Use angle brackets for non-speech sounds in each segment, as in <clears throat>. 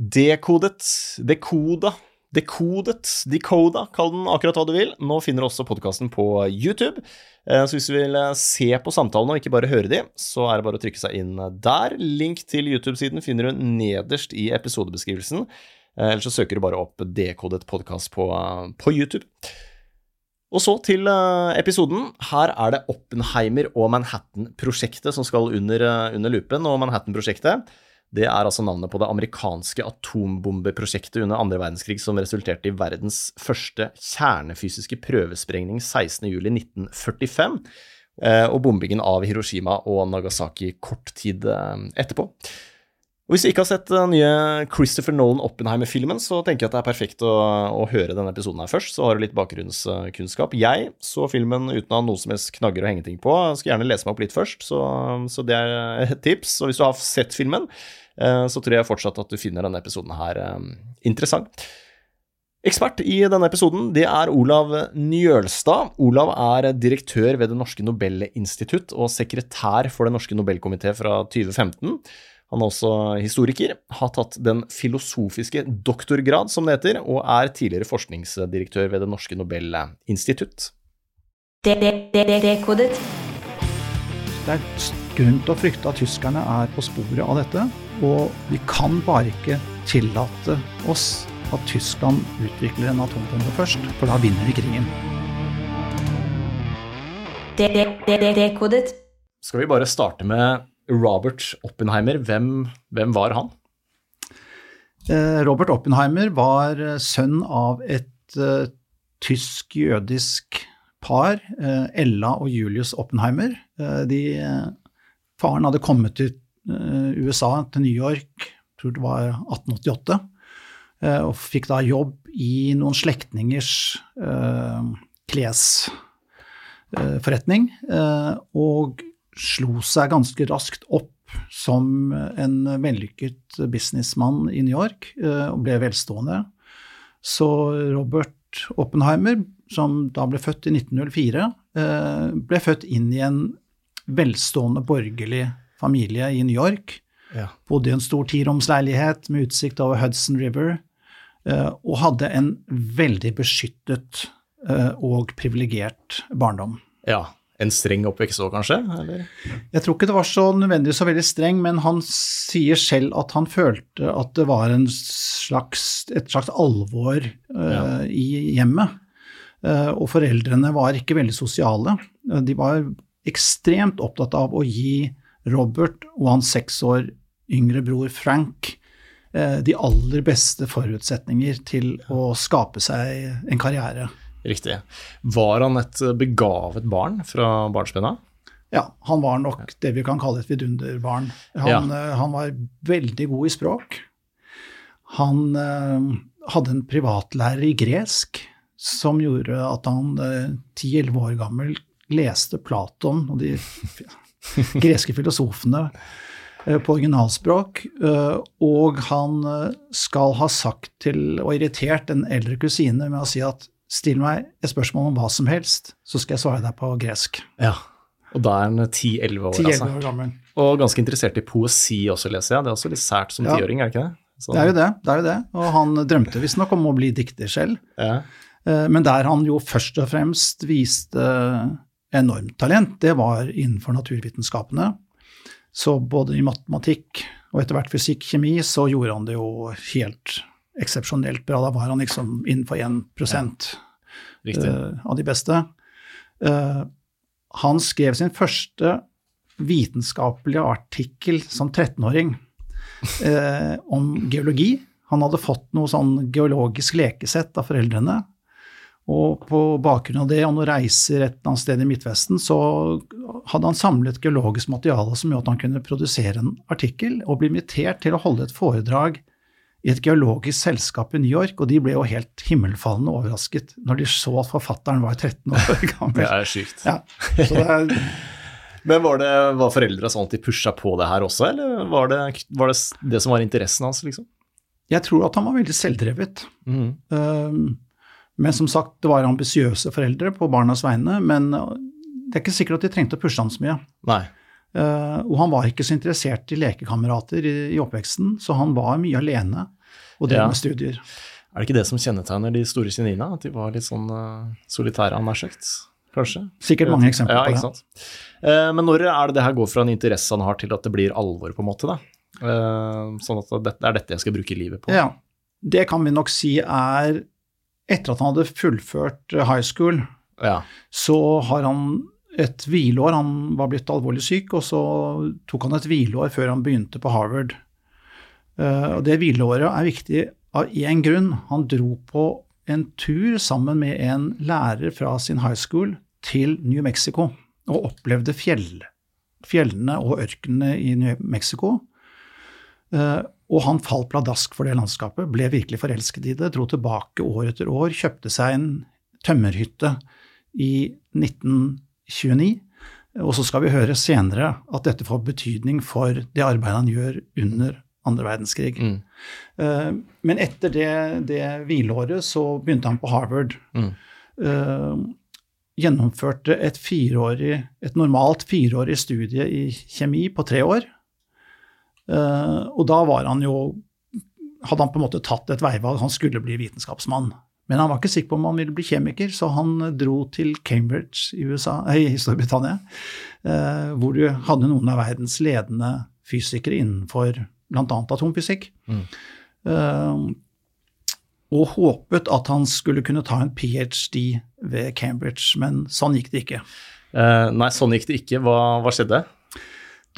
Dekodet, dekoda, dekodet, decoda, kall den akkurat hva du vil. Nå finner du også podkasten på YouTube. Eh, så hvis du vil eh, se på samtalene og ikke bare høre de, så er det bare å trykke seg inn der. Link til YouTube-siden finner du nederst i episodebeskrivelsen. Eh, eller så søker du bare opp Dekodet podkast på, på YouTube. Og så til episoden. Her er det Oppenheimer og Manhattan-prosjektet som skal under, under lupen. Og Manhattan-prosjektet det er altså navnet på det amerikanske atombombeprosjektet under andre verdenskrig som resulterte i verdens første kjernefysiske prøvesprengning 16.07.1945, eh, og bombingen av Hiroshima og Nagasaki kort tid eh, etterpå. Og Hvis du ikke har sett den nye Christopher Nolan Oppenheimer-filmen, så tenker jeg at det er perfekt å, å, høre denne episoden her først, så har du litt bakgrunnskunnskap. Jeg så filmen uten å ha noe som helst knagger å henge ting på. Jeg skal gjerne lese meg opp litt først, så, så det er et tips. Og hvis du har sett filmen, Eh, så tror jeg fortsatt at du finner denne episoden her eh, interessant. Ekspert i denne episoden det er Olav Njølstad. Olav er direktør ved Det norske Nobelinstitutt og sekretær for Det norske Nobelkomité fra 2015. Han er også historiker, har tatt den filosofiske doktorgrad, som det heter, og er tidligere forskningsdirektør ved Det norske Nobelinstitutt. Det er grunn til å frykte at tyskerne er på sporet av dette. Og vi kan bare ikke tillate oss at Tyskland utvikler en atombombe først, for da vinner vi krigen. Dekodet. Skal vi bare starte med Robert Oppenheimer. Hvem, hvem var han? Eh, Robert Oppenheimer var eh, sønn av et uh, tysk-jødisk par, Ella og Julius Oppenheimer. De, faren hadde kommet til Eh, USA, til New York, tror det var 1888, eh, og fikk da jobb i noen slektningers eh, klesforretning, og slo seg ganske raskt opp som en vellykket businessmann i New York, og ble velstående. Så Robert Oppenheimer, som da ble født i 1904, ble født inn i en velstående borgerlig familie i New York. Ja. Bodde i en stor tiromsleilighet med utsikt over Hudson River. Eh, og hadde en veldig beskyttet eh, og privilegert barndom. Ja, En streng oppvekst òg, kanskje? Eller? Jeg tror ikke det var så nødvendig så veldig streng, men han sier selv at han følte at det var slags, et slags alvor uh, ja. i hjemmet. Uh, og foreldrene var ikke veldig sosiale. De var ekstremt opptatt av å gi Robert og hans seks år yngre bror Frank eh, de aller beste forutsetninger til å skape seg en karriere. Riktig. Var han et begavet barn fra barnsben av? Ja, han var nok det vi kan kalle et vidunderbarn. Han, ja. Eh, han var veldig god i språk. Han uh, hadde en privatlærer i gresk som gjorde at han ti-elleve uh, år gammel leste Platon og de <laughs> greske filosofene eh, på originalspråk. Eh, og han eh, skal ha sagt til og irritert en eldre kusine med å si at still meg et spørsmål om hva som helst, så skal jeg svare deg på gresk. Ja, Og da er han 10-11 år, 10 altså. år gammel. Og ganske interessert i poesi også, leser jeg. Det er også litt sært som tiåring, ja. er det ikke det? Så. Det er jo det. det er jo det. Og han drømte visstnok om å bli dikter selv. Ja. Men der han jo først og fremst viste enormt talent, det var innenfor naturvitenskapene. Så både i matematikk og etter hvert fysikk, kjemi, så gjorde han det jo helt eksepsjonelt bra. Da var han liksom innenfor 1 ja. uh, av de beste. Uh, han skrev sin første vitenskapelige artikkel som 13-åring uh, eh, om geologi. Han hadde fått noe sånn geologisk lekesett av foreldrene. Og på bakgrunn av det og noen reiser et eller annet sted i Midtvesten, så hadde han samlet geologisk materiale som gjorde at han kunne produsere en artikkel og bli invitert til å holde et foredrag i et geologisk selskap i New York, og de ble jo helt himmelfallende overrasket når de så at forfatteren var 13 år <laughs> gammel. Det er sykt. Ja, så det er... <laughs> Men var, det, var foreldra sånn at de pusha på det her også, eller var det, var det det som var interessen hans, liksom? Jeg tror at han var veldig selvdrevet. Mm. Um, men som sagt, det var ambisiøse foreldre på barnas vegne, men det er ikke sikkert at de trengte å pushe han så mye. Nei. Uh, og han var ikke så interessert i lekekamerater i, i oppveksten, så han var mye alene og drev Ja. med studier. Er det ikke det som kjennetegner de store geniene? At de var litt sånn uh, solitære, han nær sagt? Kanskje? Sikkert mange eksempler ja, på det. sant? Uh, men når er det det her går fra en interesse han har, til at det blir alvor, på en måte? da? Uh, sånn at det er dette jeg skal bruke livet på? Ja, det kan vi nok si er Etter at han hadde fullført eh, high school, Ja. så har han et hvileår. Han var blitt alvorlig syk, og så tok han et hvileår før han begynte på Harvard. Eh, Og det hvileåret er viktig av én grunn. Han dro på en tur sammen med en lærer fra sin high school til New Mexico og opplevde fjell, fjellene og ørkenene i New Mexico. Eh, og han falt pladask for det landskapet, ble virkelig forelsket i det, dro tilbake år etter år, kjøpte seg en tømmerhytte i 1929. Og så skal vi høre senere at dette får betydning for det arbeidet han gjør under andre verdenskrig. Mm. Uh, Men etter det, det hvileåret så begynte han på Harvard. Mm. Uh, Gjennomførte et, fireårig, et normalt fireårig studie i kjemi på tre år. Uh, Og da var han jo Hadde han på en måte tatt et veivalg, han skulle bli vitenskapsmann. Men han var ikke sikker på om han ville bli kjemiker, så han dro til Cambridge i, USA, i Storbritannia, eh, hvor du hadde noen av verdens ledende fysikere innenfor bl.a. atomfysikk. Mm. Eh, og håpet at han skulle kunne ta en ph.d. ved Cambridge, men sånn gikk det ikke. Eh, nei, sånn gikk det ikke. Hva, hva skjedde?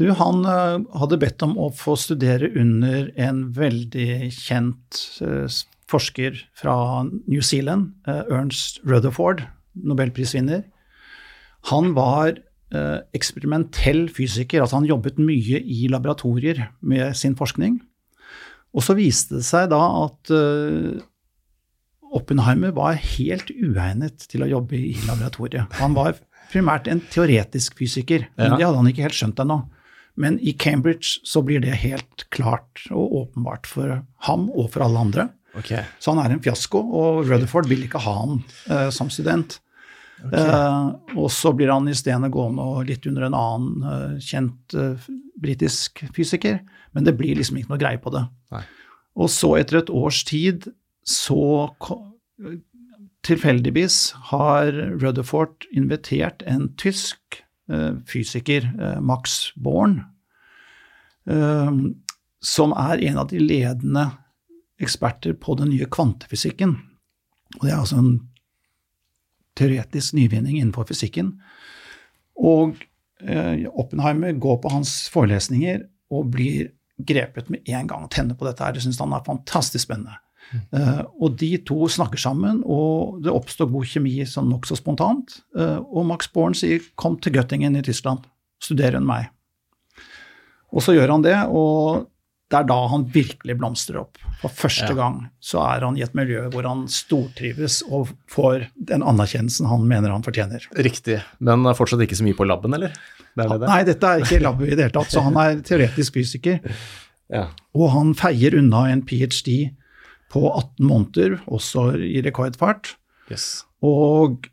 Du, han eh, hadde bedt om å få studere under en veldig kjent forsker fra New Zealand, eh, Ernst Rutherford, nobelprisvinner. Han var eh, eksperimentell fysiker, altså han jobbet mye i laboratorier med sin forskning. Og så viste det seg da at eh, Oppenheimer var helt uegnet til å jobbe i laboratoriet. Han var primært en teoretisk fysiker, men det hadde han ikke helt skjønt ennå. Men i Cambridge så blir det helt klart og åpenbart for ham og for alle andre. Ok. Så han er en fiasko, og Rutherford vil ikke ha han uh, som student. Eh, og så blir han isteden gående og litt under en annen uh, kjent uh, britisk fysiker, men det blir liksom ikke noe greie på det. Nei. Og så etter et års tid så Tilfeldigvis har Rutherford invitert en tysk fysiker, Max Born, som er en av de ledende eksperter på den nye kvantefysikken. Og det er altså en teoretisk nyvinning innenfor fysikken. Og eh, Oppenheimer går på hans forelesninger og blir grepet med en gang tenner på dette her. Det syns han er fantastisk spennende. Eh, og de to snakker sammen, og det oppstår god kjemi sånn nokså spontant. Eh, og Max Born sier 'kom til Göttingen i Tyskland, studer under meg'. Og så gjør han det, og det er da han virkelig blomstrer opp. For første Ja. gang så er han i et miljø hvor han stortrives og får den anerkjennelsen han mener han fortjener. Riktig. Men er fortsatt ikke så mye på laben, eller? Det det? Nei, dette er ikke lab i det hele tatt, så han er teoretisk fysiker. Ja. Og han feier unna en ph.d. på 18 måneder, også i rekordfart. Yes. Og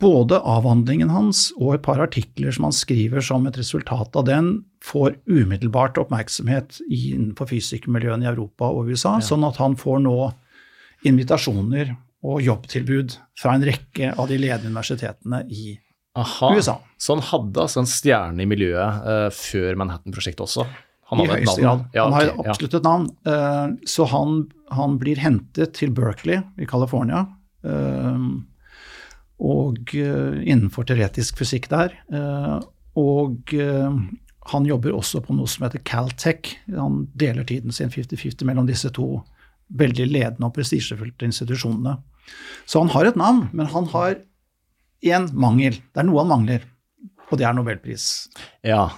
både avhandlingen hans og et par artikler som han skriver som et resultat av den, får umiddelbart oppmerksomhet innenfor fysikermiljøene i Europa og USA, sånn at han får nå invitasjoner og jobbtilbud fra en rekke av de ledende universitetene i Aha. USA. Så han hadde altså en stjerne i miljøet uh, før Manhattan-prosjektet også? Han I høyeste grad. Ja, han har okay, absolutt et navn. Uh, Så han, han blir hentet til Berkeley i California, Uh, og innenfor teoretisk fysikk der. Og han jobber også på noe som heter Caltech. Han deler tiden sin 50-50 mellom disse to veldig ledende og prestisjefylte institusjonene. Så han har et navn, men han har én mangel. Det er noe han mangler, og det er nobelpris. Ja.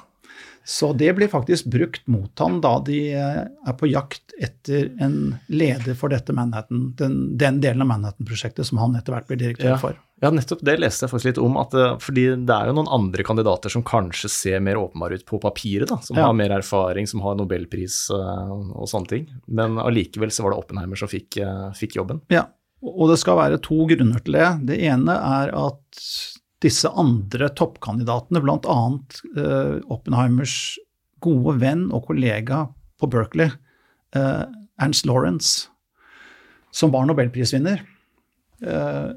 Så det blir faktisk brukt mot han da de eh, er på jakt etter en leder for dette Manhattan, den, den delen av Manhattan-prosjektet som han etter hvert blir direktør Ja. for. Ja, nettopp det leste jeg faktisk litt om. At, fordi det er jo noen andre kandidater som kanskje ser mer åpenbare ut på papiret, da, som Ja. har mer erfaring, som har nobelpris eh, og sånne ting. Men allikevel så var det Oppenheimer som fikk, eh, fikk jobben. Ja, og det skal være to grunner til det. Det ene er at disse andre toppkandidatene, bl.a. Uh, Oppenheimers gode venn og kollega på Berkeley, eh, Ernst Lawrence, som var nobelprisvinner, eh,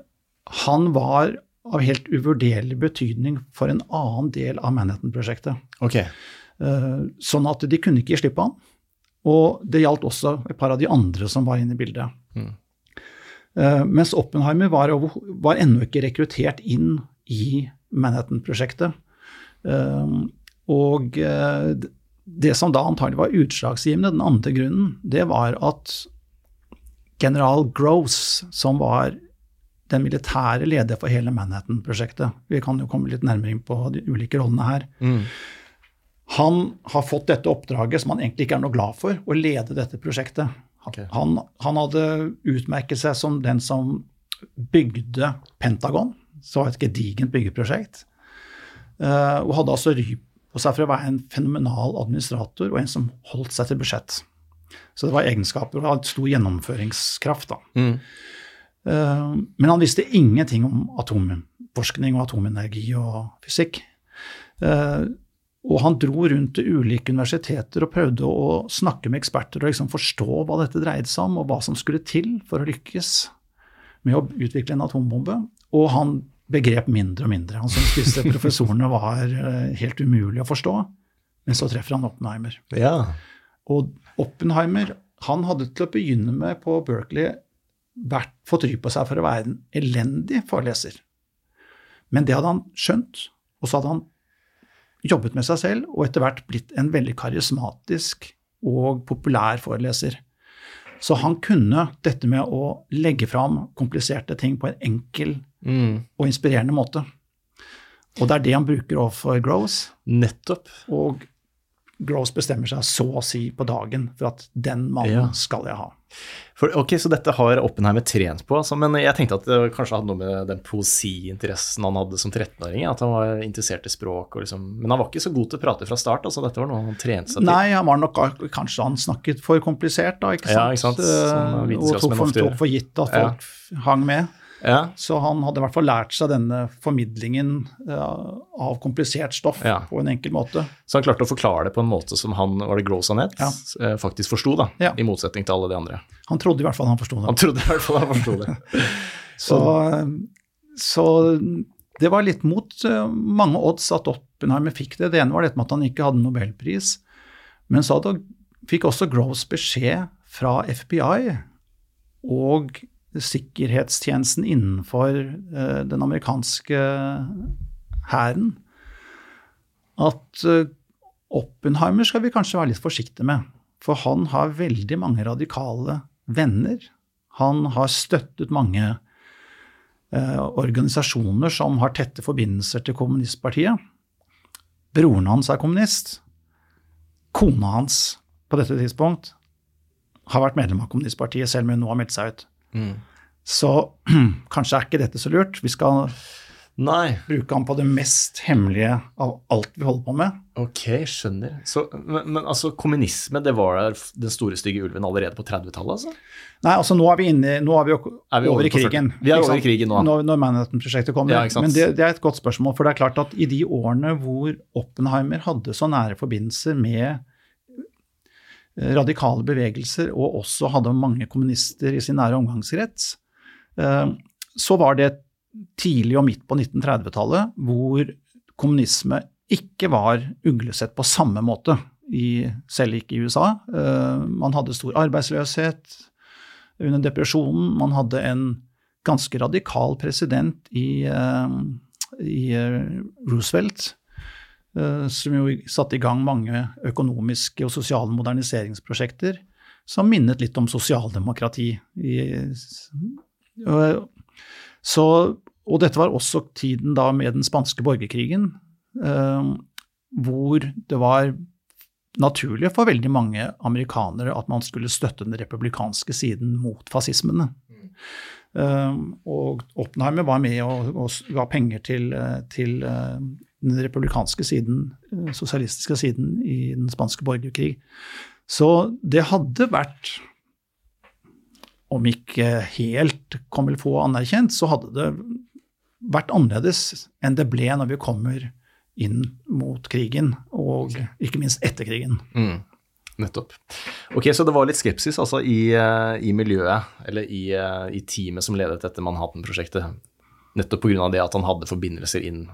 han var av helt uvurderlig betydning for en annen del av Manhattan-prosjektet. Ok. Eh, Sånn at de kunne ikke gi slipp på han. Og det gjaldt også et par av de andre som var inne i bildet. Mm. Eh, Mens Oppenheimer var, over- var ennå ikke rekruttert inn i Manhattan-prosjektet. Eh, Og eh, det som da antagelig var utslagsgivende, den andre grunnen, det var at general Gross, som var den militære leder for hele Manhattan-prosjektet Vi kan jo komme litt nærmere inn på de ulike rollene her. Mm. Han har fått dette oppdraget, som han egentlig ikke er noe glad for, å lede dette prosjektet. Han, han, han hadde utmerket seg som den som bygde Pentagon, så var det et gedigent byggeprosjekt, eh, og hadde altså ry på seg for å være en fenomenal administrator og en som holdt seg til budsjett. Så det var egenskaper og hadde stor gjennomføringskraft. da. Mm. Eh, Men han visste ingenting om atomforskning og atomenergi og fysikk. Eh, Og han dro rundt til ulike universiteter og prøvde å snakke med eksperter og liksom forstå hva dette dreide seg om, og hva som skulle til for å lykkes med å utvikle en atombombe. Og han begrep mindre og mindre. Han syntes disse <laughs> professorene var eh, helt umulig å forstå. Men så treffer han Oppenheimer. Ja. Og Oppenheimer han hadde til å begynne med på Berkeley vært, fått ry på seg for å være en elendig foreleser. Men det hadde han skjønt, og så hadde han jobbet med seg selv og etter hvert blitt en veldig karismatisk og populær foreleser. Så han kunne dette med å legge fram kompliserte ting på en enkel Mm. og inspirerende måte. Og det er det han bruker overfor Gross. Nettopp. Og Gross bestemmer seg så å si på dagen for at den mannen Ja. skal jeg ha. For, ok, Så dette har Oppenheimer trent på, altså, men jeg tenkte at det kanskje hadde noe med den poesiinteressen han hadde som 13-åring, at han var interessert i språk og liksom Men han var ikke så god til å prate fra start, altså dette var noe han trente seg til. Nei, han var nok kanskje han snakket for komplisert, da, ikke sant? Ja, ikke sant, Eh, og tok for, tok for gitt at folk hang med. Ja, Så han hadde i hvert fall lært seg denne formidlingen eh, av komplisert stoff Ja. på en enkel måte. Så han klarte å forklare det på en måte som han, var det Gross Ja. eh, faktisk forsto, da, i motsetning til alle de andre. Han trodde i hvert fall han forsto det. Han trodde i hvert fall han forsto det. <laughs> Så, så det var litt mot eh, mange odds at Oppenheimer fikk det. Det ene var dette med at han ikke hadde nobelpris. Men så hadde, fikk også Gross beskjed fra FBI og sikkerhetstjenesten innenfor eh, den amerikanske hæren at eh, Oppenheimer skal vi kanskje være litt forsiktige med. For han har veldig mange radikale venner. Han har støttet mange eh, organisasjoner som har tette forbindelser til kommunistpartiet. Broren hans er kommunist. Kona hans på dette tidspunkt har vært medlem av kommunistpartiet, selv om hun nå har meldt seg ut. Mm. Så <clears throat> kanskje er ikke dette så lurt. Vi skal Nei, bruke ham på det mest hemmelige av alt vi holder på med. ok, skjønner. Så, men, men altså, kommunisme, det var der den store stygge ulven allerede på 30-tallet, altså? Nei, altså nå er vi, inne, nå er vi Er vi over over i krigen. Vi er over i krigen nå. Når, når Manhattan-prosjektet kommer. Ja. Men det, det er et godt spørsmål, for det er klart at i de årene hvor Oppenheimer hadde så nære forbindelser med radikale bevegelser, og også hadde mange kommunister i sin nære omgangskrets, eh, så var det tidlig og midt på 1930-tallet hvor kommunisme ikke var uglesett på samme måte, i, selv ikke i USA. Eh, Man hadde stor arbeidsløshet under depresjonen. Man hadde en ganske radikal president i, eh, i eh, Roosevelt, eh, som jo satte i gang mange økonomiske og sosiale moderniseringsprosjekter som minnet litt om sosialdemokrati. I, og- så, og dette var også tiden da med den spanske borgerkrigen. Eh, hvor det var naturlig for veldig mange amerikanere at man skulle støtte den republikanske siden mot fascismene. Um, og Oppenheimer var med og, og ga penger til, til den republikanske siden, sosialistiske siden i den spanske borgerkrig. Så det hadde vært om ikke helt comme il faut anerkjent, så hadde det vært annerledes enn det ble når vi kommer inn mot krigen, og ikke minst etter krigen. Mm. Nettopp. Ok, Så det var litt skepsis altså i, eh, i miljøet, eller i, eh, i, teamet som ledet dette Manhattan-prosjektet, nettopp pga. det at han hadde forbindelser inn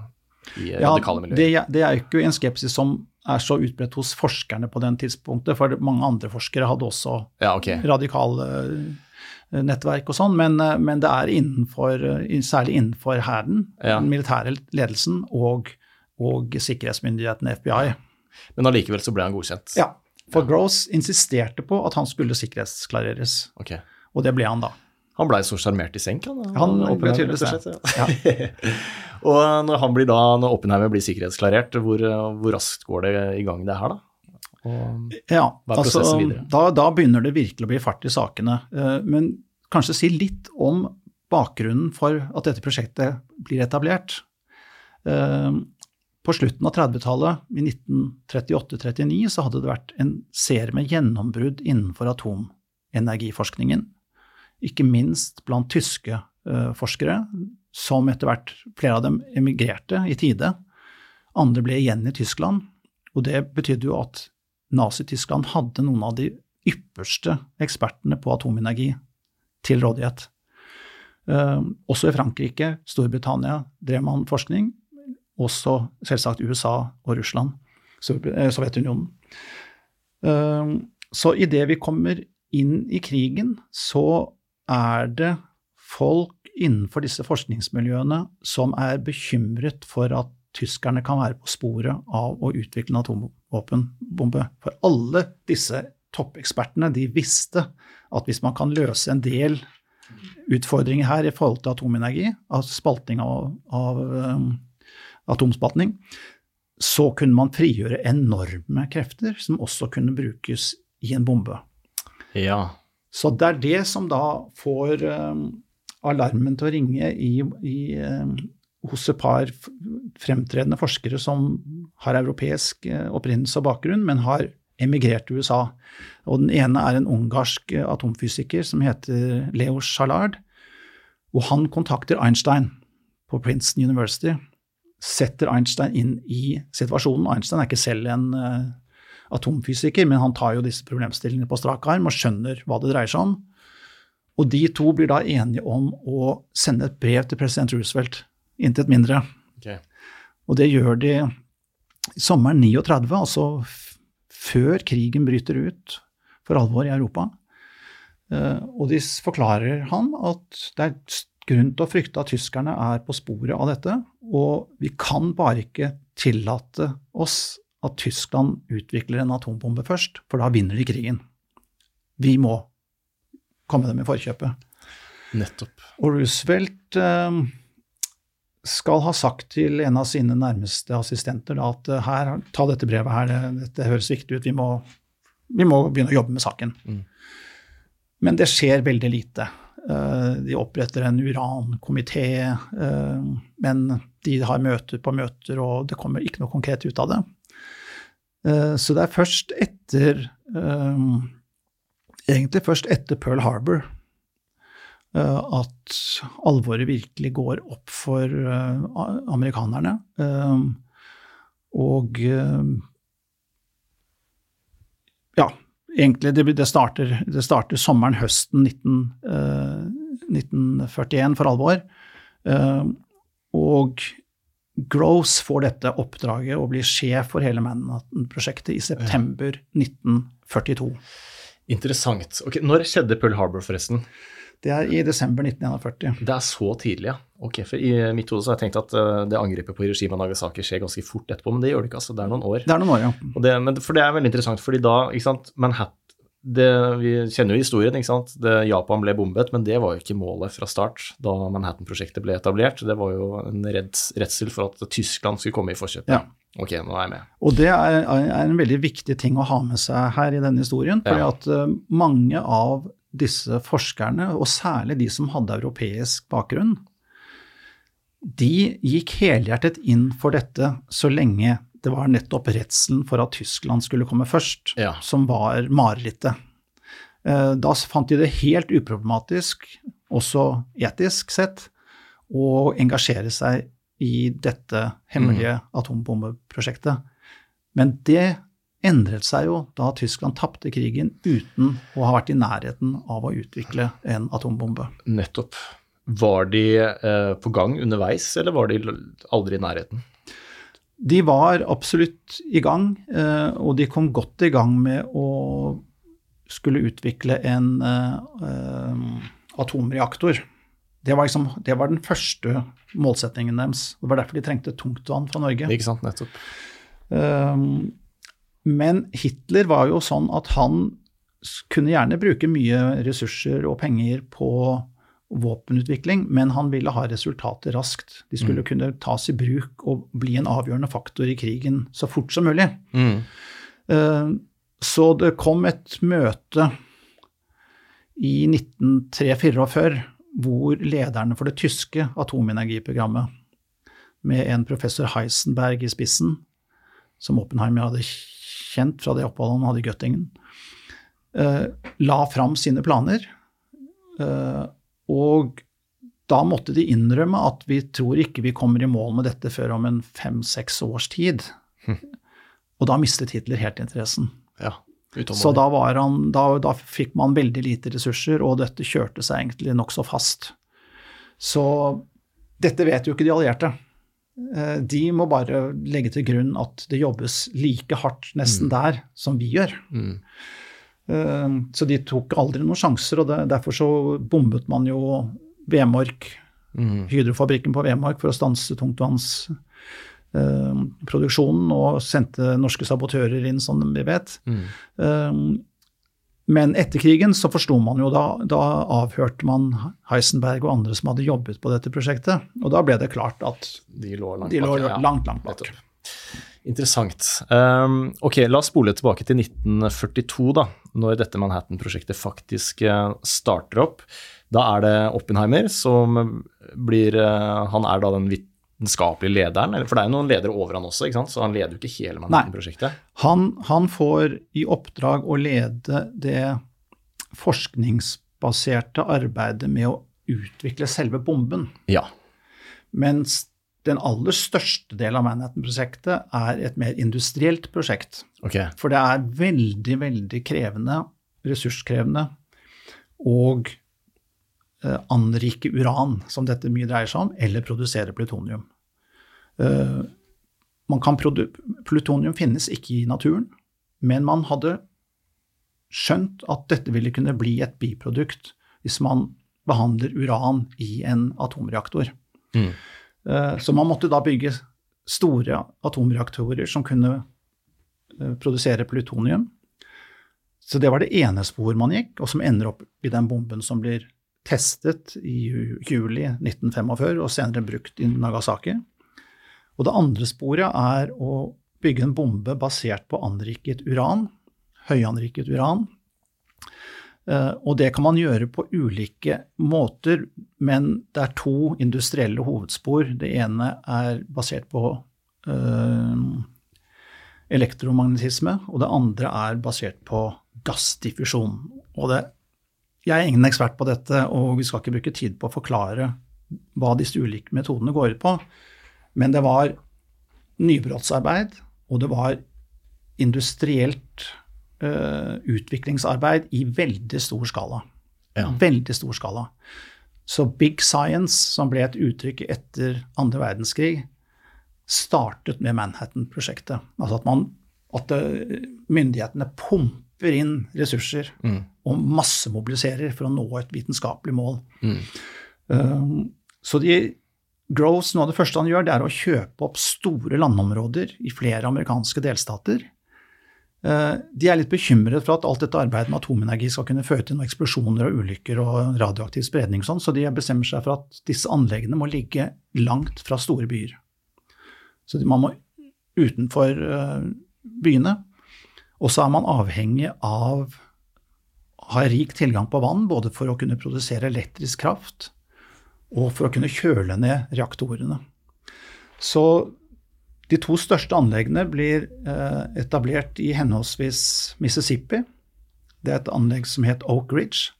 i ja, radikale miljøer? Det, det er jo ikke en skepsis som er så utbredt hos forskerne på den tidspunktet, for mange andre forskere hadde også ja, okay. radikale eh, nettverk og sånn, men, men, det er innenfor, særlig innenfor hæren, ja. den militære ledelsen og og sikkerhetsmyndigheten FBI. Men allikevel så ble han godkjent? Ja. For ja. Gross insisterte på at han skulle sikkerhetsklareres. Okay. Og det ble han da. Han blei så sjarmert i senk, han. Han ble tydeligvis det. Ja. <laughs> og når, han blir da, når Oppenheimer blir sikkerhetsklarert, hvor, hvor, raskt går det i gang det her, da? Ja, altså, da, da, begynner det virkelig å bli fart i sakene. Eh, men kanskje si litt om bakgrunnen for at dette prosjektet blir etablert. Eh, på slutten av 30-tallet, i 1938-39, så hadde det vært en serie med gjennombrudd innenfor atomenergiforskningen. Ikke minst blant tyske uh, forskere, som etter hvert, flere av dem, emigrerte i tide. Andre ble igjen i Tyskland. Og det betydde jo at Nazi-Tyskland hadde noen av de ypperste ekspertene på atomenergi til rådighet. Uh, også i Frankrike, Storbritannia, drev man forskning også selvsagt USA og Russland, eh, Sovjetunionen. Så idet vi kommer inn i krigen, så er det folk innenfor disse forskningsmiljøene som er bekymret for at tyskerne kan være på sporet av å utvikle en atomvåpenbombe. For alle disse toppekspertene de visste at hvis man kan løse en del utfordringer her i forhold til atomenergi, altså spalting av, av um, atomspaltning, så kunne man frigjøre enorme krefter som også kunne brukes i en bombe. Ja. Så det er det som da får um, alarmen til å ringe i, i, um, hos et par fremtredende forskere som har europeisk uh, opprinnelse og bakgrunn, men har emigrert til USA. Og den ene er en ungarsk uh, atomfysiker som heter Leo Szalard. Og han kontakter Einstein på Princeton University setter Einstein inn i situasjonen. Einstein er ikke selv en uh, atomfysiker, men han tar jo disse problemstillingene på strak arm og skjønner hva det dreier seg om. Og de to blir da enige om å sende et brev til president Roosevelt, intet mindre. Okay. Og det gjør de sommeren 39, altså før krigen bryter ut for alvor i Europa. Uh, og de forklarer han at det er grunn til å frykte at tyskerne er på sporet av dette, og vi kan bare ikke tillate oss at Tyskland utvikler en atombombe først, for da vinner de krigen. Vi må komme dem i forkjøpet. Nettopp. Og Roosevelt eh, skal ha sagt til en av sine nærmeste assistenter at eh, her, ta dette brevet her, det, dette høres viktig ut, vi må, vi må begynne å jobbe med saken. Mm. Men det skjer veldig lite. Eh, de oppretter en urankomité, men de har møter på møter, og det kommer ikke noe konkret ut av det. Eh, så det er først etter Egentlig først etter Pearl Harbor at alvoret virkelig går opp for amerikanerne. Og ja, egentlig det, det, starter, det starter sommeren, høsten 19, uh, 1941 for alvor. Uh, og Gross får dette oppdraget og blir sjef for hele Manhattan-prosjektet i september 1942. Interessant. Okay, Når skjedde Pearl Harbor, forresten? Det er i desember 1941. Det er så tidlig, ja. Ok, for I mitt hode så har jeg tenkt at uh, det angrepet på Hiroshima og Nagasaki skjer ganske fort etterpå, men det gjør det ikke. altså. Det er noen år. Det er noen år, ja. Det, men, for det er veldig interessant, fordi da ikke sant, Manhattan det, Vi kjenner jo historien, ikke sant. Det, Japan ble bombet, men det var jo ikke målet fra start da Manhattan-prosjektet ble etablert. Det var jo en redsel for at Tyskland skulle komme i forkjøpet. Ja. Ok, nå er jeg med. Og det er, er, en veldig viktig ting å ha med seg her i denne historien. fordi Ja. at eh, mange av disse forskerne, og særlig de som hadde europeisk bakgrunn, de gikk helhjertet inn for dette så lenge det var nettopp redselen for at Tyskland skulle komme først, Ja. som var marerittet. Eh, Da fant de det helt uproblematisk, også etisk sett, å engasjere seg i dette hemmelige atombombeprosjektet. Men det endret seg jo da Tyskland tapte krigen uten å ha vært i nærheten av å utvikle en atombombe. Nettopp. Var de eh, på gang underveis, eller var de aldri i nærheten? De var absolutt i gang, eh, og de kom godt i gang med å skulle utvikle en eh, eh, atomreaktor. Det var, liksom, det var den første målsettingen deres. Det var derfor de trengte tungtvann fra Norge. Ikke sant, nettopp. Um, Men Hitler var jo sånn at han kunne gjerne bruke mye ressurser og penger på våpenutvikling, men han ville ha resultater raskt. De skulle kunne tas i bruk og bli en avgjørende faktor i krigen så fort som mulig. Mm. Uh, Så det kom et møte i 1943 hvor lederne for det tyske atomenergiprogrammet, med en professor Heisenberg i spissen, som Oppenheim hadde kjent fra det oppholdet han hadde i Göttingen, uh, la fram sine planer. Eh, og da måtte de innrømme at vi tror ikke vi kommer i mål med dette før om en fem-seks års tid. Og da mistet Hitler helt interessen. Ja. Så da, var han, da, da fikk man veldig lite ressurser, og dette kjørte seg egentlig nokså fast. Så dette vet jo ikke de allierte. Eh, De må bare legge til grunn at det jobbes like hardt nesten der som vi gjør. Mm. Eh, Så de tok aldri noen sjanser, og det, derfor så bombet man jo Vemork, Mm. Hydrofabrikken på Vemork, for å stanse tungtvannsproduksjonen, og sendte norske sabotører inn, som vi vet. Mm. Eh, Men etter krigen så forsto man jo da, da avhørte man Heisenberg og andre som hadde jobbet på dette prosjektet, og da ble det klart at De lå langt de lå ja. langt, langt bak. Interessant. Um, ok, la oss spole tilbake til 1942, da, når dette Manhattan-prosjektet faktisk eh, starter opp. Da er det Oppenheimer som blir eh, Han er da den vitenskapelige lederen, for det er jo noen ledere over han også, ikke sant? så han leder jo ikke hele Manhattan-prosjektet. Han, han får i oppdrag å lede det forskningsbaserte arbeidet med å utvikle selve bomben. Ja. Mens den aller største delen av Manhattan-prosjektet er et mer industrielt prosjekt. Okay. For det er veldig, veldig krevende, ressurskrevende, og eh, anrike uran, som dette mye dreier seg om, eller produsere plutonium. Eh, man kan produ plutonium finnes ikke i naturen, men man hadde skjønt at dette ville kunne bli et biprodukt hvis man behandler uran i en atomreaktor. Mm. Eh, Så man måtte da bygge store atomreaktorer som kunne eh, produsere plutonium. Så det var det ene spor man gikk, og som ender opp i den bomben som blir testet i juli 1945 og senere brukt i Nagasaki. Og det andre sporet er å bygge en bombe basert på anriket uran, høyanriket uran. Eh, Og det kan man gjøre på ulike måter, men det er to industrielle hovedspor. Det ene er basert på eh, elektromagnetisme, og det andre er basert på gassdiffusjon. Og det, jeg er ingen ekspert på dette, og vi skal ikke bruke tid på å forklare hva disse ulike metodene går ut på, men det var nybrottsarbeid, og det var industrielt eh, utviklingsarbeid i veldig stor skala. Ja. Veldig stor skala. Så big science, som ble et uttrykk etter andre verdenskrig, startet med Manhattan-prosjektet. Altså at, man, at eh, myndighetene pumper inn ressurser Mm. og massemobiliserer for å nå et vitenskapelig mål. Mm. Um, så de, Groves, noe av det første han gjør, det er å kjøpe opp store landområder i flere amerikanske delstater. Uh, de er litt bekymret for at alt dette arbeidet med atomenergi skal kunne føre til noen eksplosjoner og ulykker og radioaktiv spredning, og sånn, så de bestemmer seg for at disse anleggene må ligge langt fra store byer. Så man må utenfor byene. Og så er man avhengig av å ha rik tilgang på vann, både for å kunne produsere elektrisk kraft og for å kunne kjøle ned reaktorene. Så de to største anleggene blir eh, etablert i henholdsvis Mississippi. Det er et anlegg som het Oak Ridge,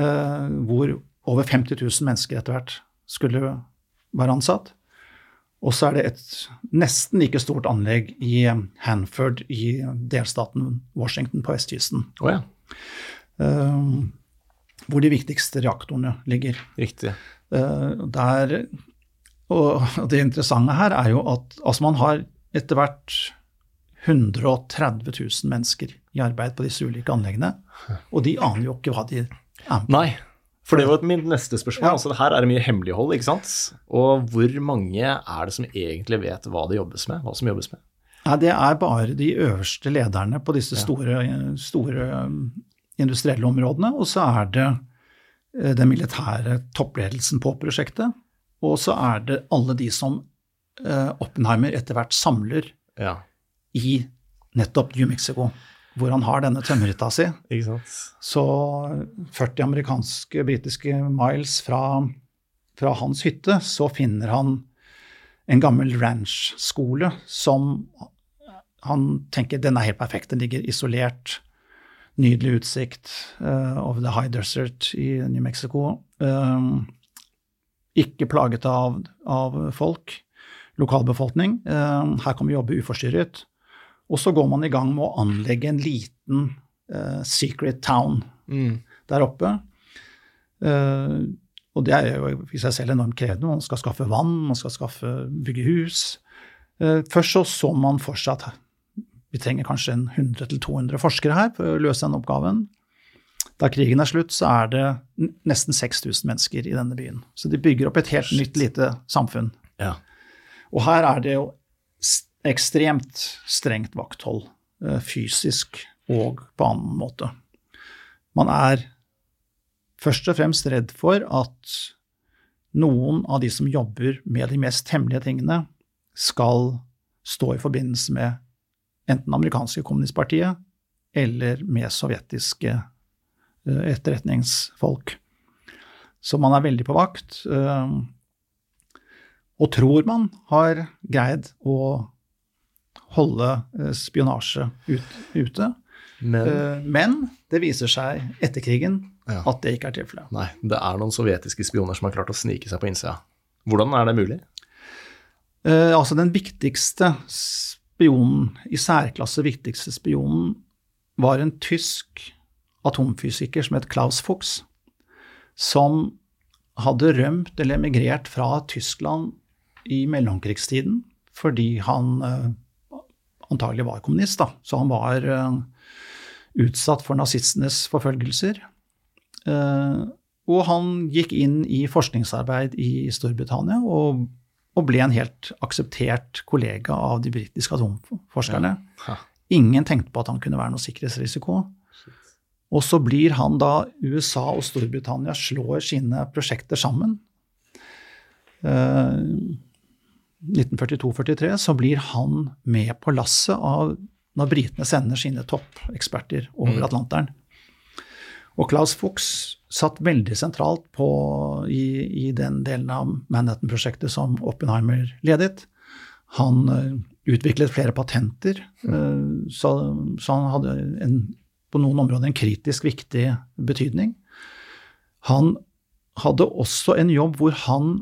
eh, hvor over 50 000 mennesker etter hvert skulle være ansatt. Og så er det et nesten like stort anlegg i Hanford i delstaten Washington på vestkysten. Oh, ja. uh, hvor de viktigste reaktorene ligger. Riktig. Der, og det interessante her er jo at altså man har etter hvert 130 000 mennesker i arbeid på disse ulike anleggene, og de aner jo ikke hva de er med på. Nei, for det var mitt neste spørsmål. Ja. altså Her er det mye hemmelighold, ikke sant. Og hvor mange er det som egentlig vet hva det jobbes med? Hva som jobbes med? Nei, Det er bare de øverste lederne på disse store, store industrielle områdene. Og så er det eh, den militære toppledelsen på prosjektet. Og så er det alle de som eh, Oppenheimer etter hvert samler ja. i nettopp New Mexico hvor han har denne tømmerhytta si. Så 40 amerikanske, britiske miles fra, fra, hans hytte, så finner han en gammel ranch-skole som han tenker den er helt perfekt. Den ligger isolert. Nydelig utsikt uh, over the high desert i New Mexico. Uh, ikke plaget av, av folk, lokalbefolkning. Uh, her kan vi jobbe uforstyrret. Og så går man i gang med å anlegge en liten uh, secret town mm. der oppe. Uh, og det er jo i seg selv enormt krevende. Man skal skaffe vann, man skal skaffe, bygge hus. Uh, først så så man for seg at vi trenger kanskje 100-200 forskere her for å løse den oppgaven. Da krigen er slutt, så er det nesten 6000 mennesker i denne byen. Så de bygger opp et helt nytt lite samfunn. Ja. Og her er det jo ekstremt strengt vakthold, eh, fysisk og på annen måte. Man er først og fremst redd for at noen av de som jobber med de mest hemmelige tingene, skal stå i forbindelse med enten amerikanske kommunistpartiet eller med sovjetiske etterretningsfolk. Så man er veldig på vakt. Eh, og tror man har greid å holde eh, spionasje ut, ute. Men, men, det viser seg etter krigen ja. at det ikke er tilfellet. Nei, det er noen sovjetiske spioner som har klart å snike seg på innsida. Hvordan er det mulig? Uh, altså, den viktigste spionen, i særklasse viktigste spionen, var en tysk atomfysiker som het Klaus Fuchs, som hadde rømt eller emigrert fra Tyskland i mellomkrigstiden fordi han uh, antagelig var kommunist, da. Så han var uh, utsatt for nazistenes forfølgelser. Uh, og han gikk inn i forskningsarbeid i Storbritannia og, og, ble en helt akseptert kollega av de britiske atomforskerne. Ja. Ingen tenkte på at han kunne være noe sikkerhetsrisiko. Og så blir han da USA og Storbritannia slår sine prosjekter sammen. Eh, 1942-43 så blir han med på lasset av når britene sender sine toppeksperter over mm. Atlanteren. Og Klaus Fuchs satt veldig sentralt på, i, i, den delen av Manhattan-prosjektet som Oppenheimer ledet. Han uh, utviklet flere patenter, uh, så, så, han hadde en, på noen områder en kritisk viktig betydning. Han hadde også en jobb hvor han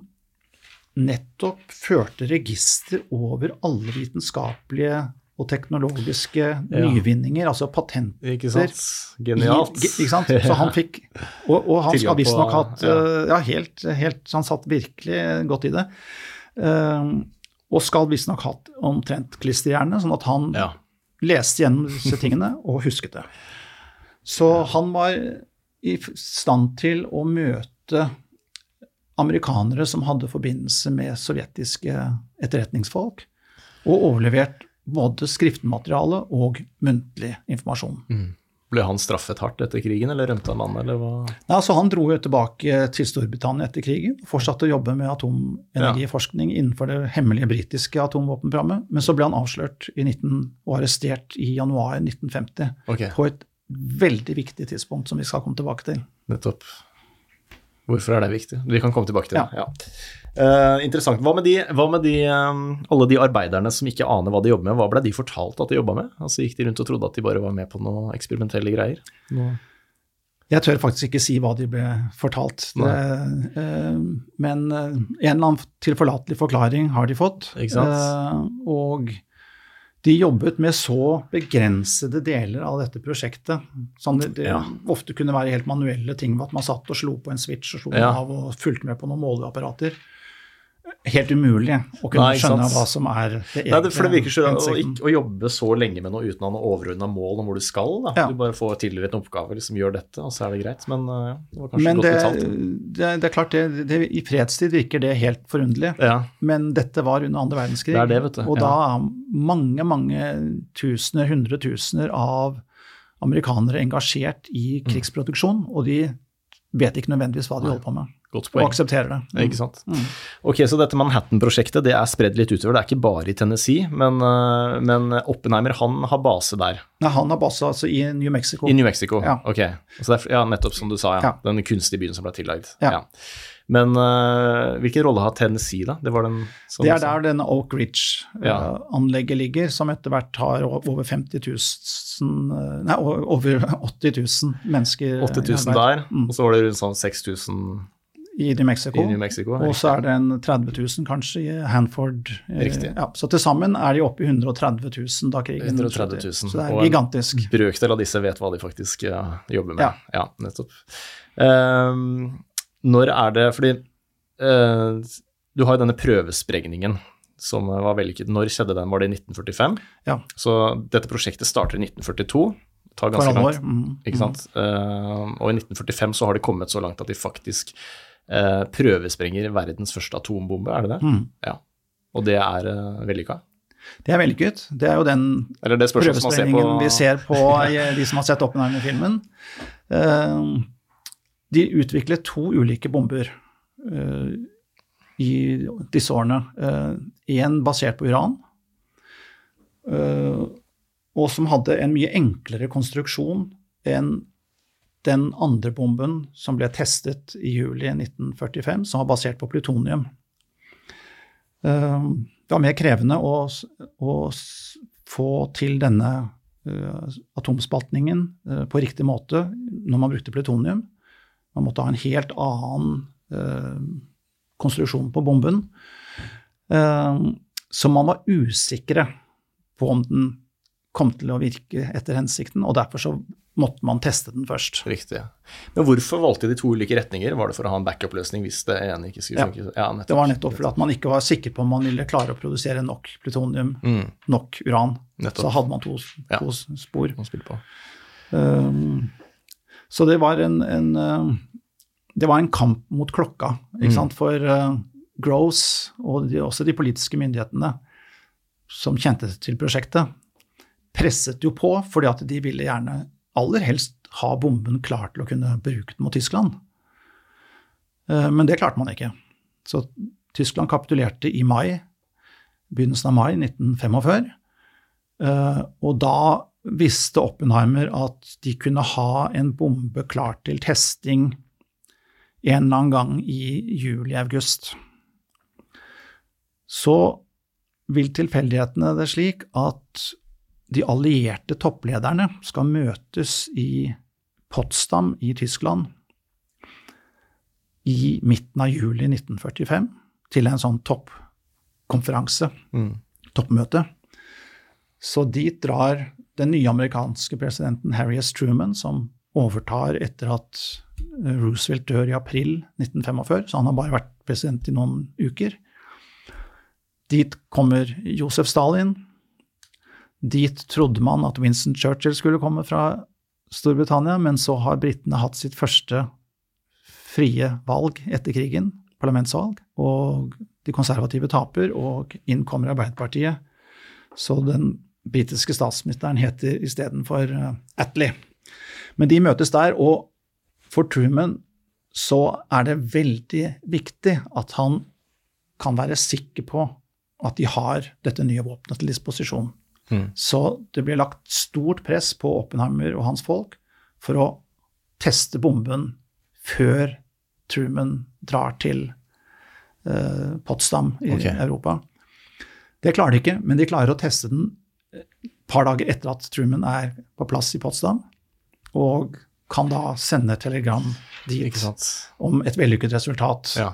nettopp førte register over alle vitenskapelige og teknologiske ja. nyvinninger, altså patenter. Ikke sant. Genialt. I, ikke sant? Så han fikk Og, og han skal visstnok hatt ja. Ja, helt, helt Han satt virkelig godt i det. Uh, og skal visstnok hatt omtrent klisterhjerne, sånn at han ja. Leste gjennom disse tingene og husket det. Så han var i stand til å møte amerikanere som hadde forbindelse med sovjetiske etterretningsfolk, og overlevert både skriftmateriale og muntlig informasjon. Mm. Ble han straffet hardt etter krigen, eller rømte han landet, eller hva? Nei, altså Han dro jo tilbake til Storbritannia etter krigen. Fortsatte å jobbe med atomenergiforskning ja. innenfor det hemmelige britiske atomvåpenprogrammet. Men så ble han avslørt i 19, og arrestert i januar 1950. Okay. På et veldig viktig tidspunkt som vi skal komme tilbake til. Nettopp. Hvorfor er det viktig? Vi kan komme tilbake til det. Ja. ja. Uh, interessant. Hva med, de, hva med de, um, alle de arbeiderne som ikke aner hva de jobber med? Hva ble de fortalt at de jobba med? Altså Gikk de rundt og trodde at de bare var med på noe eksperimentelle greier? Nå. Jeg tør faktisk ikke si hva de ble fortalt. Det, uh, men uh, en eller annen tilforlatelig forklaring har de fått. og de jobbet med så begrensede deler av dette prosjektet. Sånn det, det ja. ofte kunne være helt manuelle ting, at man satt og slo på en switch og slo ja. av og fulgte med på noen måleapparater helt umulig å kunne Nei, skjønne hva som er det egentlige. Nei, for det virker så å, å, jobbe så lenge med noe uten å ha noe overordna mål om hvor du skal. Ja. Du bare får tildelt en oppgave, liksom gjør dette, og så er det greit. Men uh, det var kanskje men godt betalt. Det, det, er klart, det, det, i fredstid virker det helt forunderlig. Ja. Men dette var under andre verdenskrig. Det er det, vet du. Og ja. da mange, mange tusener, hundretusener av amerikanere engasjert i mm. krigsproduksjon, og de vet ikke nødvendigvis hva de holder på med. Godt poeng. Og aksepterer det. Mm. Ikke sant. Mm. Ok, Så dette Manhattan-prosjektet det er spredd litt utover. Det er ikke bare i Tennessee, men, eh, men Oppenheimer han har base der? Nei, han har base altså i New Mexico. I New Mexico, ja. ok. Er, ja, Nettopp som du sa, ja. ja. Den kunstige byen som ble tillagd. Ja. ja. Men uh, hvilken rolle har Tennessee, da? Det, den, det er der den Oak Ridge-anlegget ja. ligger, som etter hvert har over 50 000 Nei, over 80 000 mennesker 80 000 der, mm. og så var det rundt sånn 6000 i New Mexico. I New Mexico og så er det en 30 000 kanskje i Hanford. Eh, riktig. Ja, så til sammen er de oppe i 130 000 da krigen 130 000. Så det er og gigantisk. En brøkdel av disse vet hva de faktisk ja, jobber med. Ja, ja nettopp. Um, når er det Fordi uh, du har jo denne prøvesprengningen som var vellykket. Når skjedde den? Var det i 1945? Ja. Så dette prosjektet starter i 1942 tar ganske langt. Mm. Ikke sant? Mm. Uh, og i 1945 så har de kommet så langt at de faktisk eh, prøvesprenger verdens første atombombe, er det det? Mm. Ja. Og det er eh, vellykka? Det er vellykket. Det er jo den det prøvesprengningen vi ser på de som har sett Oppenheimer-filmen. Uh, de utviklet to ulike bomber i disse årene. Én basert på uran, og som hadde en mye enklere konstruksjon enn den andre bomben som ble testet i juli 1945, som var basert på plutonium. Eh, det var mer krevende å, å få til denne uh, atomspaltningen uh, på riktig måte når man brukte plutonium. Man måtte ha en helt annen konstruksjon på bomben. så man var usikre på om den kom til å virke etter hensikten, og derfor så måtte man teste den først. Riktig. Men hvorfor valgte de to ulike retninger? Var det for å ha en backup-løsning hvis det ene ikke skulle funke? Ja, nettopp. det var nettopp fordi at man ikke var sikker på om man ville klare å produsere nok plutonium, mm. nok uran. Nettopp. Så hadde man to, ja. to spor. Um, så det var en, en uh, det var en kamp mot klokka, ikke mm. sant? for uh, Gross og de, også de politiske myndighetene som kjente til prosjektet, presset jo på fordi at de ville gjerne aller helst ha bomben klar til å kunne bruke den mot Tyskland. Eh, men det klarte man ikke. Så Tyskland kapitulerte i mai, begynnelsen av mai 1945. Eh, og da visste Oppenheimer at de kunne ha en bombe klar til testing en eller annen gang i juli-august. Så vil tilfeldighetene det slik at de allierte topplederne skal møtes i Potsdam i Tyskland i midten av juli 1945 til en sånn toppkonferanse, mm. toppmøte. Så dit drar den nye amerikanske presidenten Harry S. Truman, som overtar etter at eh, Roosevelt dør i april 1945, så han har bare vært president i noen uker. Dit kommer Josef Stalin, Dit trodde man at Winston Churchill skulle komme fra Storbritannia, men så har britene hatt sitt første frie valg etter krigen, parlamentsvalg, og de konservative taper, og inn kommer Arbeiderpartiet. Så den britiske statsministeren heter istedenfor uh, Attlee. Men de møtes der, og for Truman så er det veldig viktig at han kan være sikker på at de har dette nye våpenet til disposisjon. Mm. Så det blir lagt stort press på Oppenheimer og hans folk for å teste bomben før Truman drar til uh, Potsdam i okay. Europa. Det klarer de ikke, men de klarer å teste den et par dager etter at Truman er på plass i Potsdam, og kan da sende telegram dit om et vellykket resultat. Ja.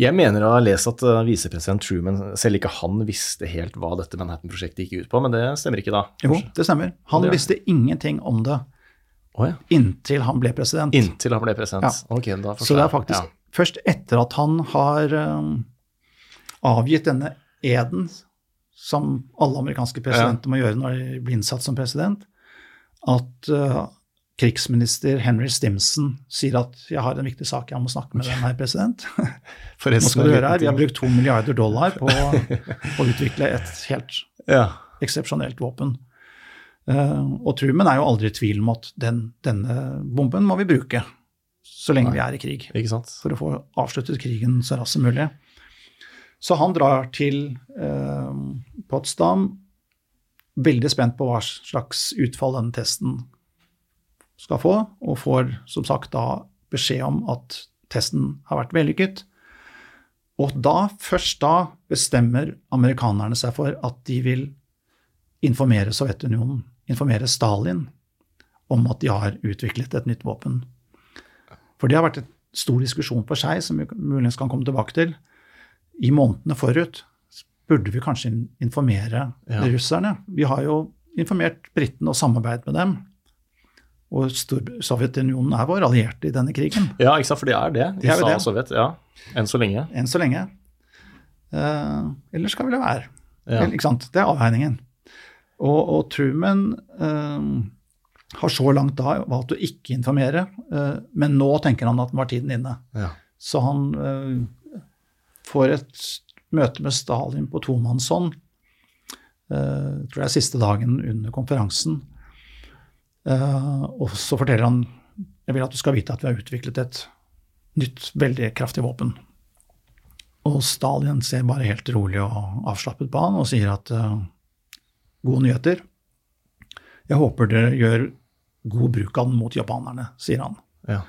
Jeg mener å ha lest at uh, visepresident Truman selv ikke han visste helt hva dette Manhattan-prosjektet gikk ut på, men det stemmer ikke da? Jo, det stemmer. Han det, visste ingenting om det oh, ja. inntil han ble president. Inntil han ble president. Ja. Ok, da Så det er faktisk ja. først etter at han har um, avgitt denne eden som alle amerikanske presidenter må gjøre når de blir innsatt som president, at uh, krigsminister Henry Stimson sier at 'jeg har en viktig sak, jeg må snakke med den her, president'. <laughs> Nå skal du høre her, Vi har brukt to milliarder dollar på <laughs> å utvikle et helt <laughs> ja. eksepsjonelt våpen. Uh, og Truman er jo aldri i tvil om at den, denne bomben må vi bruke så lenge Nei, vi er i krig. For å få avsluttet krigen så raskt som mulig. Så han drar til uh, Potsdam, veldig spent på hva slags utfall denne testen skal få, og får som sagt da beskjed om at testen har vært vellykket. Og da, først da, bestemmer amerikanerne seg for at de vil informere Sovjetunionen, informere Stalin, om at de har utviklet et nytt våpen. For det har vært en stor diskusjon for seg, som vi muligens kan komme tilbake til. I månedene forut burde vi kanskje informere ja. russerne. Vi har jo informert britene og samarbeidet med dem. Og Sovjetunionen er vår allierte i denne krigen. Ja, ikke sant, for de er det. De USA og Sovjet, ja. Enn så lenge. Enn så lenge. Uh, eller skal vi la være? Ja. Ikke sant? Det er avveiningen. Og, og Truman uh, har så langt da valgt å ikke informere, uh, men nå tenker han at den var tiden inne. Ja. Så han får et møte med Stalin på tomannshånd, tror jeg siste dagen under konferansen. Uh, og så forteller han jeg vil at du skal vite at vi har utviklet et nytt, veldig kraftig våpen. Og Stalin ser bare helt rolig og avslappet på han og sier at uh, gode nyheter. Jeg håper dere gjør god bruk av den mot japanerne, sier han. Ja.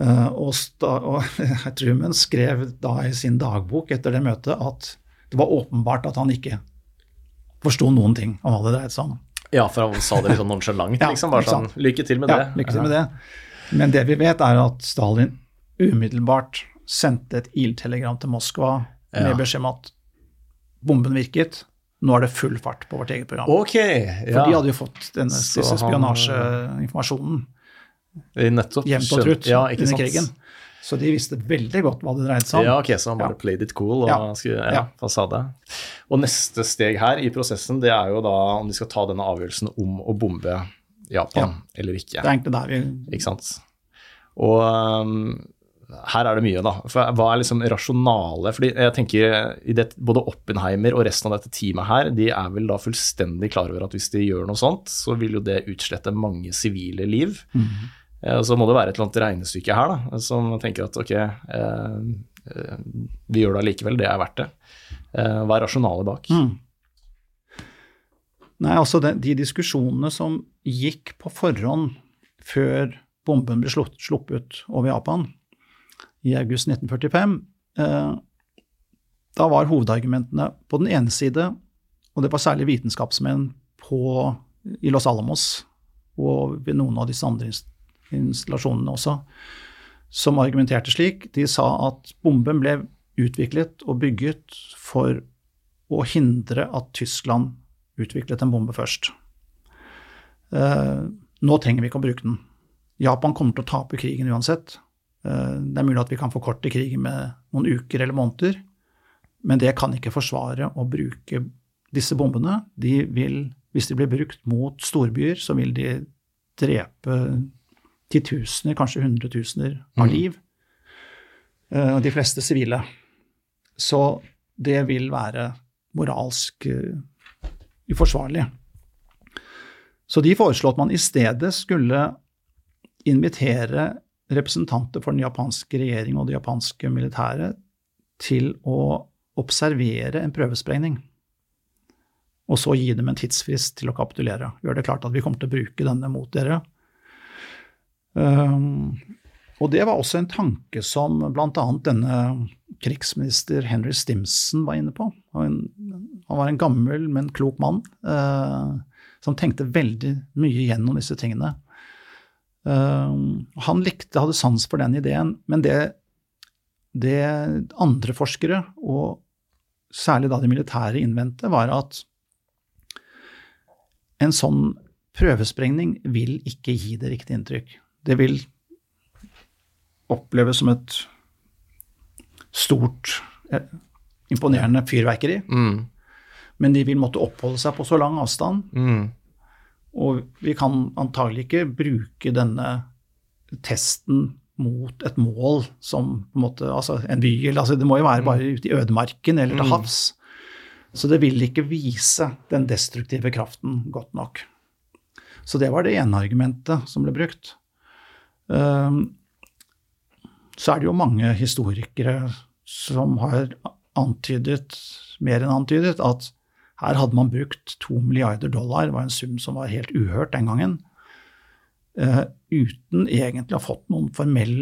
Uh, og, og <laughs> Truman skrev da i sin dagbok etter det møtet at det var åpenbart at han ikke forsto noen ting om hva det dreide seg om. Ja, for han sa det litt sånn nonsjalant, <laughs> ja, liksom. Bare sånn lykke til med ja, det. Lykke til med det. Men det vi vet, er at Stalin umiddelbart sendte et ildtelegram til Moskva ja. med beskjed om at bomben virket. Nå er det full fart på vårt eget program. Okay, ja. For de hadde jo fått denne, spionasjeinformasjonen. spionasjeinformasjonen jevnt og trutt ja, under krigen. Så de visste veldig godt hva det dreide seg om. Ja, ok, Så han bare ja. played it cool og ja. skulle, ja, ja. sa det. Og neste steg her i prosessen det er jo da om de skal ta denne avgjørelsen om å bombe Japan eller ikke. Det er egentlig der vi Ikke sant. Og um, her er det mye, da. For hva er liksom rasjonale fordi jeg tenker i det, Både Oppenheimer og resten av dette teamet her, de er vel da fullstendig klar over at hvis de gjør noe sånt, så vil jo det utslette mange sivile liv. Mm -hmm. Eh, så må det være et eller annet regnestykke her da, som tenker at ok, eh, eh, vi gjør det allikevel, det er verdt det. hva er rasjonalet bak? Mm. Nei, altså de, de, diskusjonene som gikk på forhånd før bomben ble sluppet over Japan i august 1945, eh, da var hovedargumentene på den ene side, og det var særlig vitenskapsmenn på, i Los Alamos og ved noen av disse andre installasjonene også, som argumenterte slik. De sa at bomben ble utviklet og bygget for å hindre at Tyskland utviklet en bombe først. Eh, nå trenger vi ikke å bruke den. Japan kommer til å tape krigen uansett. Eh, det er mulig at vi kan forkorte krigen med noen uker eller måneder, men det kan ikke forsvare å bruke disse bombene. De vil, hvis de blir brukt mot storbyer, så vil de drepe titusener, kanskje hundretusener av mm. liv. Uh, de fleste sivile. Så det vil være moralsk uh, uforsvarlig. Så de foreslo at man i stedet skulle invitere representanter for den japanske regjering og det japanske militæret til å observere en prøvesprengning. Og så gi dem en tidsfrist til å kapitulere. Gjør det klart at vi kommer til å bruke denne mot dere. Um, og det var også en tanke som bl.a. denne krigsminister Henry Stimson var inne på. Han, var en gammel, men klok mann uh, som tenkte veldig mye gjennom disse tingene. Uh, han likte, hadde sans for den ideen, men det, det andre forskere, og særlig da de militære, innvendte, var at en sånn prøvesprengning vil ikke gi det riktige inntrykk. Det vil oppleves som et stort, eh, imponerende fyrverkeri. Mm. Men de vil måtte oppholde seg på så lang avstand. Mm. Og vi kan antagelig ikke bruke denne testen mot et mål som på en måte, altså en by, eller altså det må jo være bare ute i ødemarken eller til Mm. havs. Så det vil ikke vise den destruktive kraften godt nok. Så det var det ene argumentet som ble brukt. Um, så er det jo mange historikere som har antydet, mer enn antydet, at her hadde man brukt to milliarder dollar, var en sum som var helt uhørt den gangen, eh, uten egentlig å ha fått noen formell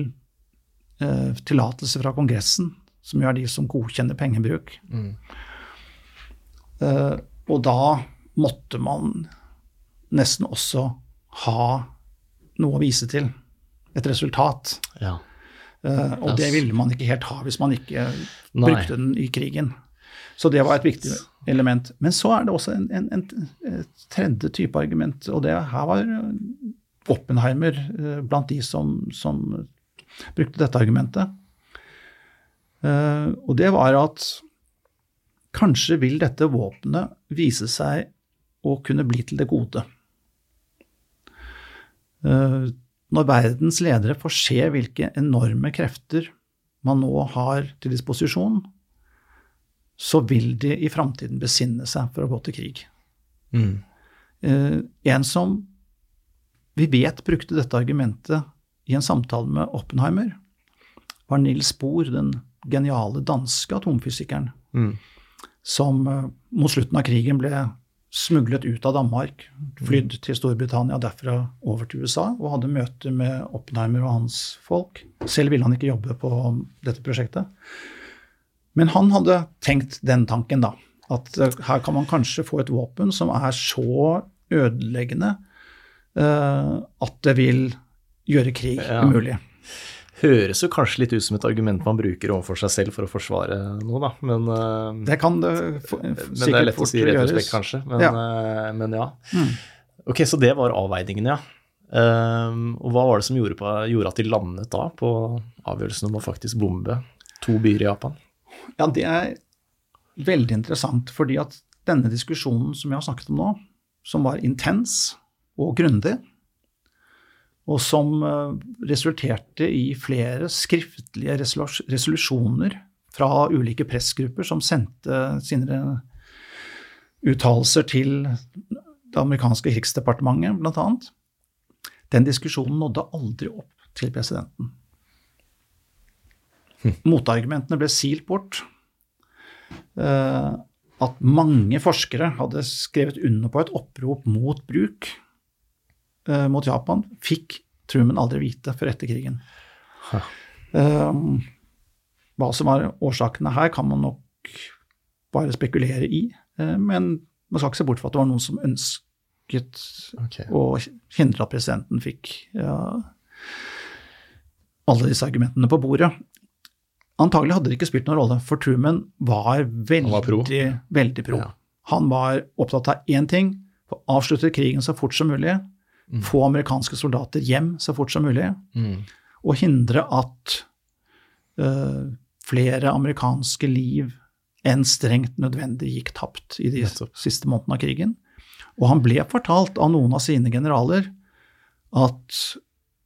eh, tillatelse fra Kongressen, som jo er de som godkjenner pengebruk. Mm. Eh, og da måtte man nesten også ha noe å vise til. Et resultat. Ja. Uh, og det ville man ikke helt ha hvis man ikke Nei. brukte den i krigen. Så det var et viktig element. Men så er det også en, en, en, tredje type argument, og det her var eh, Oppenheimer uh, blant de som, som brukte dette argumentet. Uh, Og det var at kanskje vil dette våpenet vise seg å kunne bli til det gode. Eh, Når verdens ledere får se hvilke enorme krefter man nå har til disposisjon, så vil de i framtiden besinne seg for å gå til krig. Mm. Eh, en som vi vet brukte dette argumentet i en samtale med Oppenheimer, var Nils Bohr, den geniale danske atomfysikeren, Mm. som eh, mot slutten av krigen ble smuglet ut av Danmark, flydd til Storbritannia derfra over til USA, og hadde møter med Oppenheimer og hans folk. Selv ville han ikke jobbe på dette prosjektet. Men han hadde tenkt den tanken, da. At eh, her kan man kanskje få et våpen som er så ødeleggende uh, at det vil gjøre krig Ja. umulig. Høres jo kanskje litt ut som et argument man bruker overfor seg selv for å forsvare noe, da. Men, eh, Det kan det men det er lett å si rett og slett, kanskje. Men Ja. ja. men ja. Mm. Ok, så det var avveiningene, ja. Ehm, og hva var det som gjorde, på, gjorde at de landet da på avgjørelsen om å faktisk bombe to byer i Japan? Ja, det er veldig interessant, fordi at denne diskusjonen som jeg har snakket om nå, som var intens og grundig, og som eh, resulterte i flere skriftlige resolusjoner fra ulike pressgrupper som sendte sine uttalelser til det amerikanske krigsdepartementet, bl.a. Den diskusjonen nådde aldri opp til presidenten. Motargumentene ble silt bort. Eh, at mange forskere hadde skrevet under på et opprop mot bruk mot Japan, fikk Truman aldri vite før etter krigen. Eh, hva som var årsakene her, kan man nok bare spekulere i, eh, men man skal ikke se bort fra at det var noen som ønsket okay. å hindre at presidenten fikk ja, alle disse argumentene på bordet. Antagelig hadde det ikke spilt noen rolle, for Truman var veldig, var pro. veldig pro. Ja. Han var opptatt av én ting, å avslutte krigen så fort som mulig, Mm. få amerikanske soldater hjem så fort som mulig, Mm. og hindre at uh, flere amerikanske liv enn strengt nødvendig gikk tapt i de Nettopp. siste månedene av krigen. Og han ble fortalt av noen av sine generaler at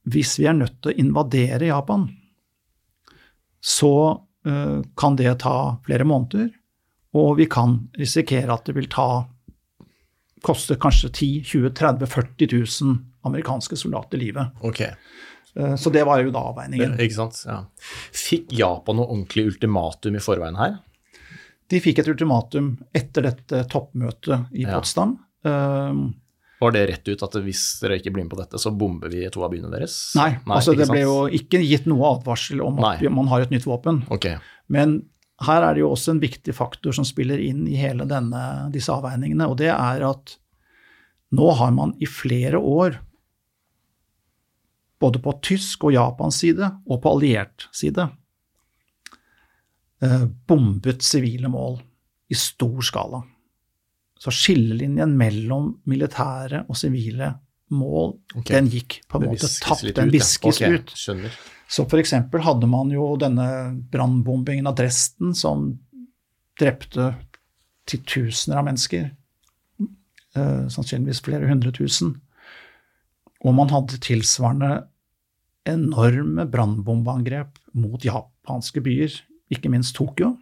hvis vi er nødt til å invadere Japan, så uh, kan det ta flere måneder, og vi kan risikere at det vil ta kostet kanskje 10 20 30 40 000 amerikanske soldater livet. Ok. Eh, Så det var jo da avveiningen. Ikke sant? Ja. Fikk Japan noe ordentlig ultimatum i forveien her? De fikk et ultimatum etter dette toppmøtet i Potsdam. Ja. Var det rett ut at hvis dere ikke blir med på dette, så bomber vi to av byene deres? Nei, altså det ble jo ikke gitt noe advarsel om at Nei. man har et nytt våpen. Ok. Men her er det jo også en viktig faktor som spiller inn i hele denne, disse avveiningene, og det er at nå har man i flere år, både på tysk og Japans side og på alliert side, eh, bombet sivile mål i stor skala. Så skillelinjen mellom militære og sivile mål, okay. den gikk på en måte tapt, den viskes ut. Skjønner. Så eksempel hadde man jo denne brannbombingen av Dresden som drepte titusener av mennesker. Eh, sannsynligvis flere hundre tusen. Og man hadde tilsvarende enorme brannbombeangrep mot japanske byer, ikke minst Tokyo.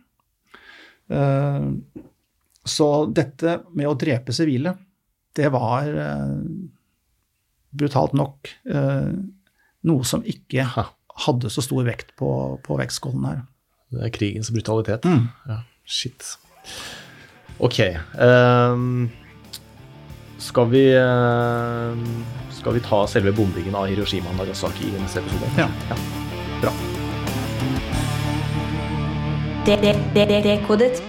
Eh, så dette med å drepe sivile, det var eh, brutalt nok eh, noe som ikke. Hadde så stor vekt på, på vektskålen her. Det er krigens brutalitet. Mm. Ja, shit. Ok. Um, skal vi um, Skal vi ta selve bombingen av Hiroshima og Nagasaki i neste episode? Ja. Bra. Dekodet.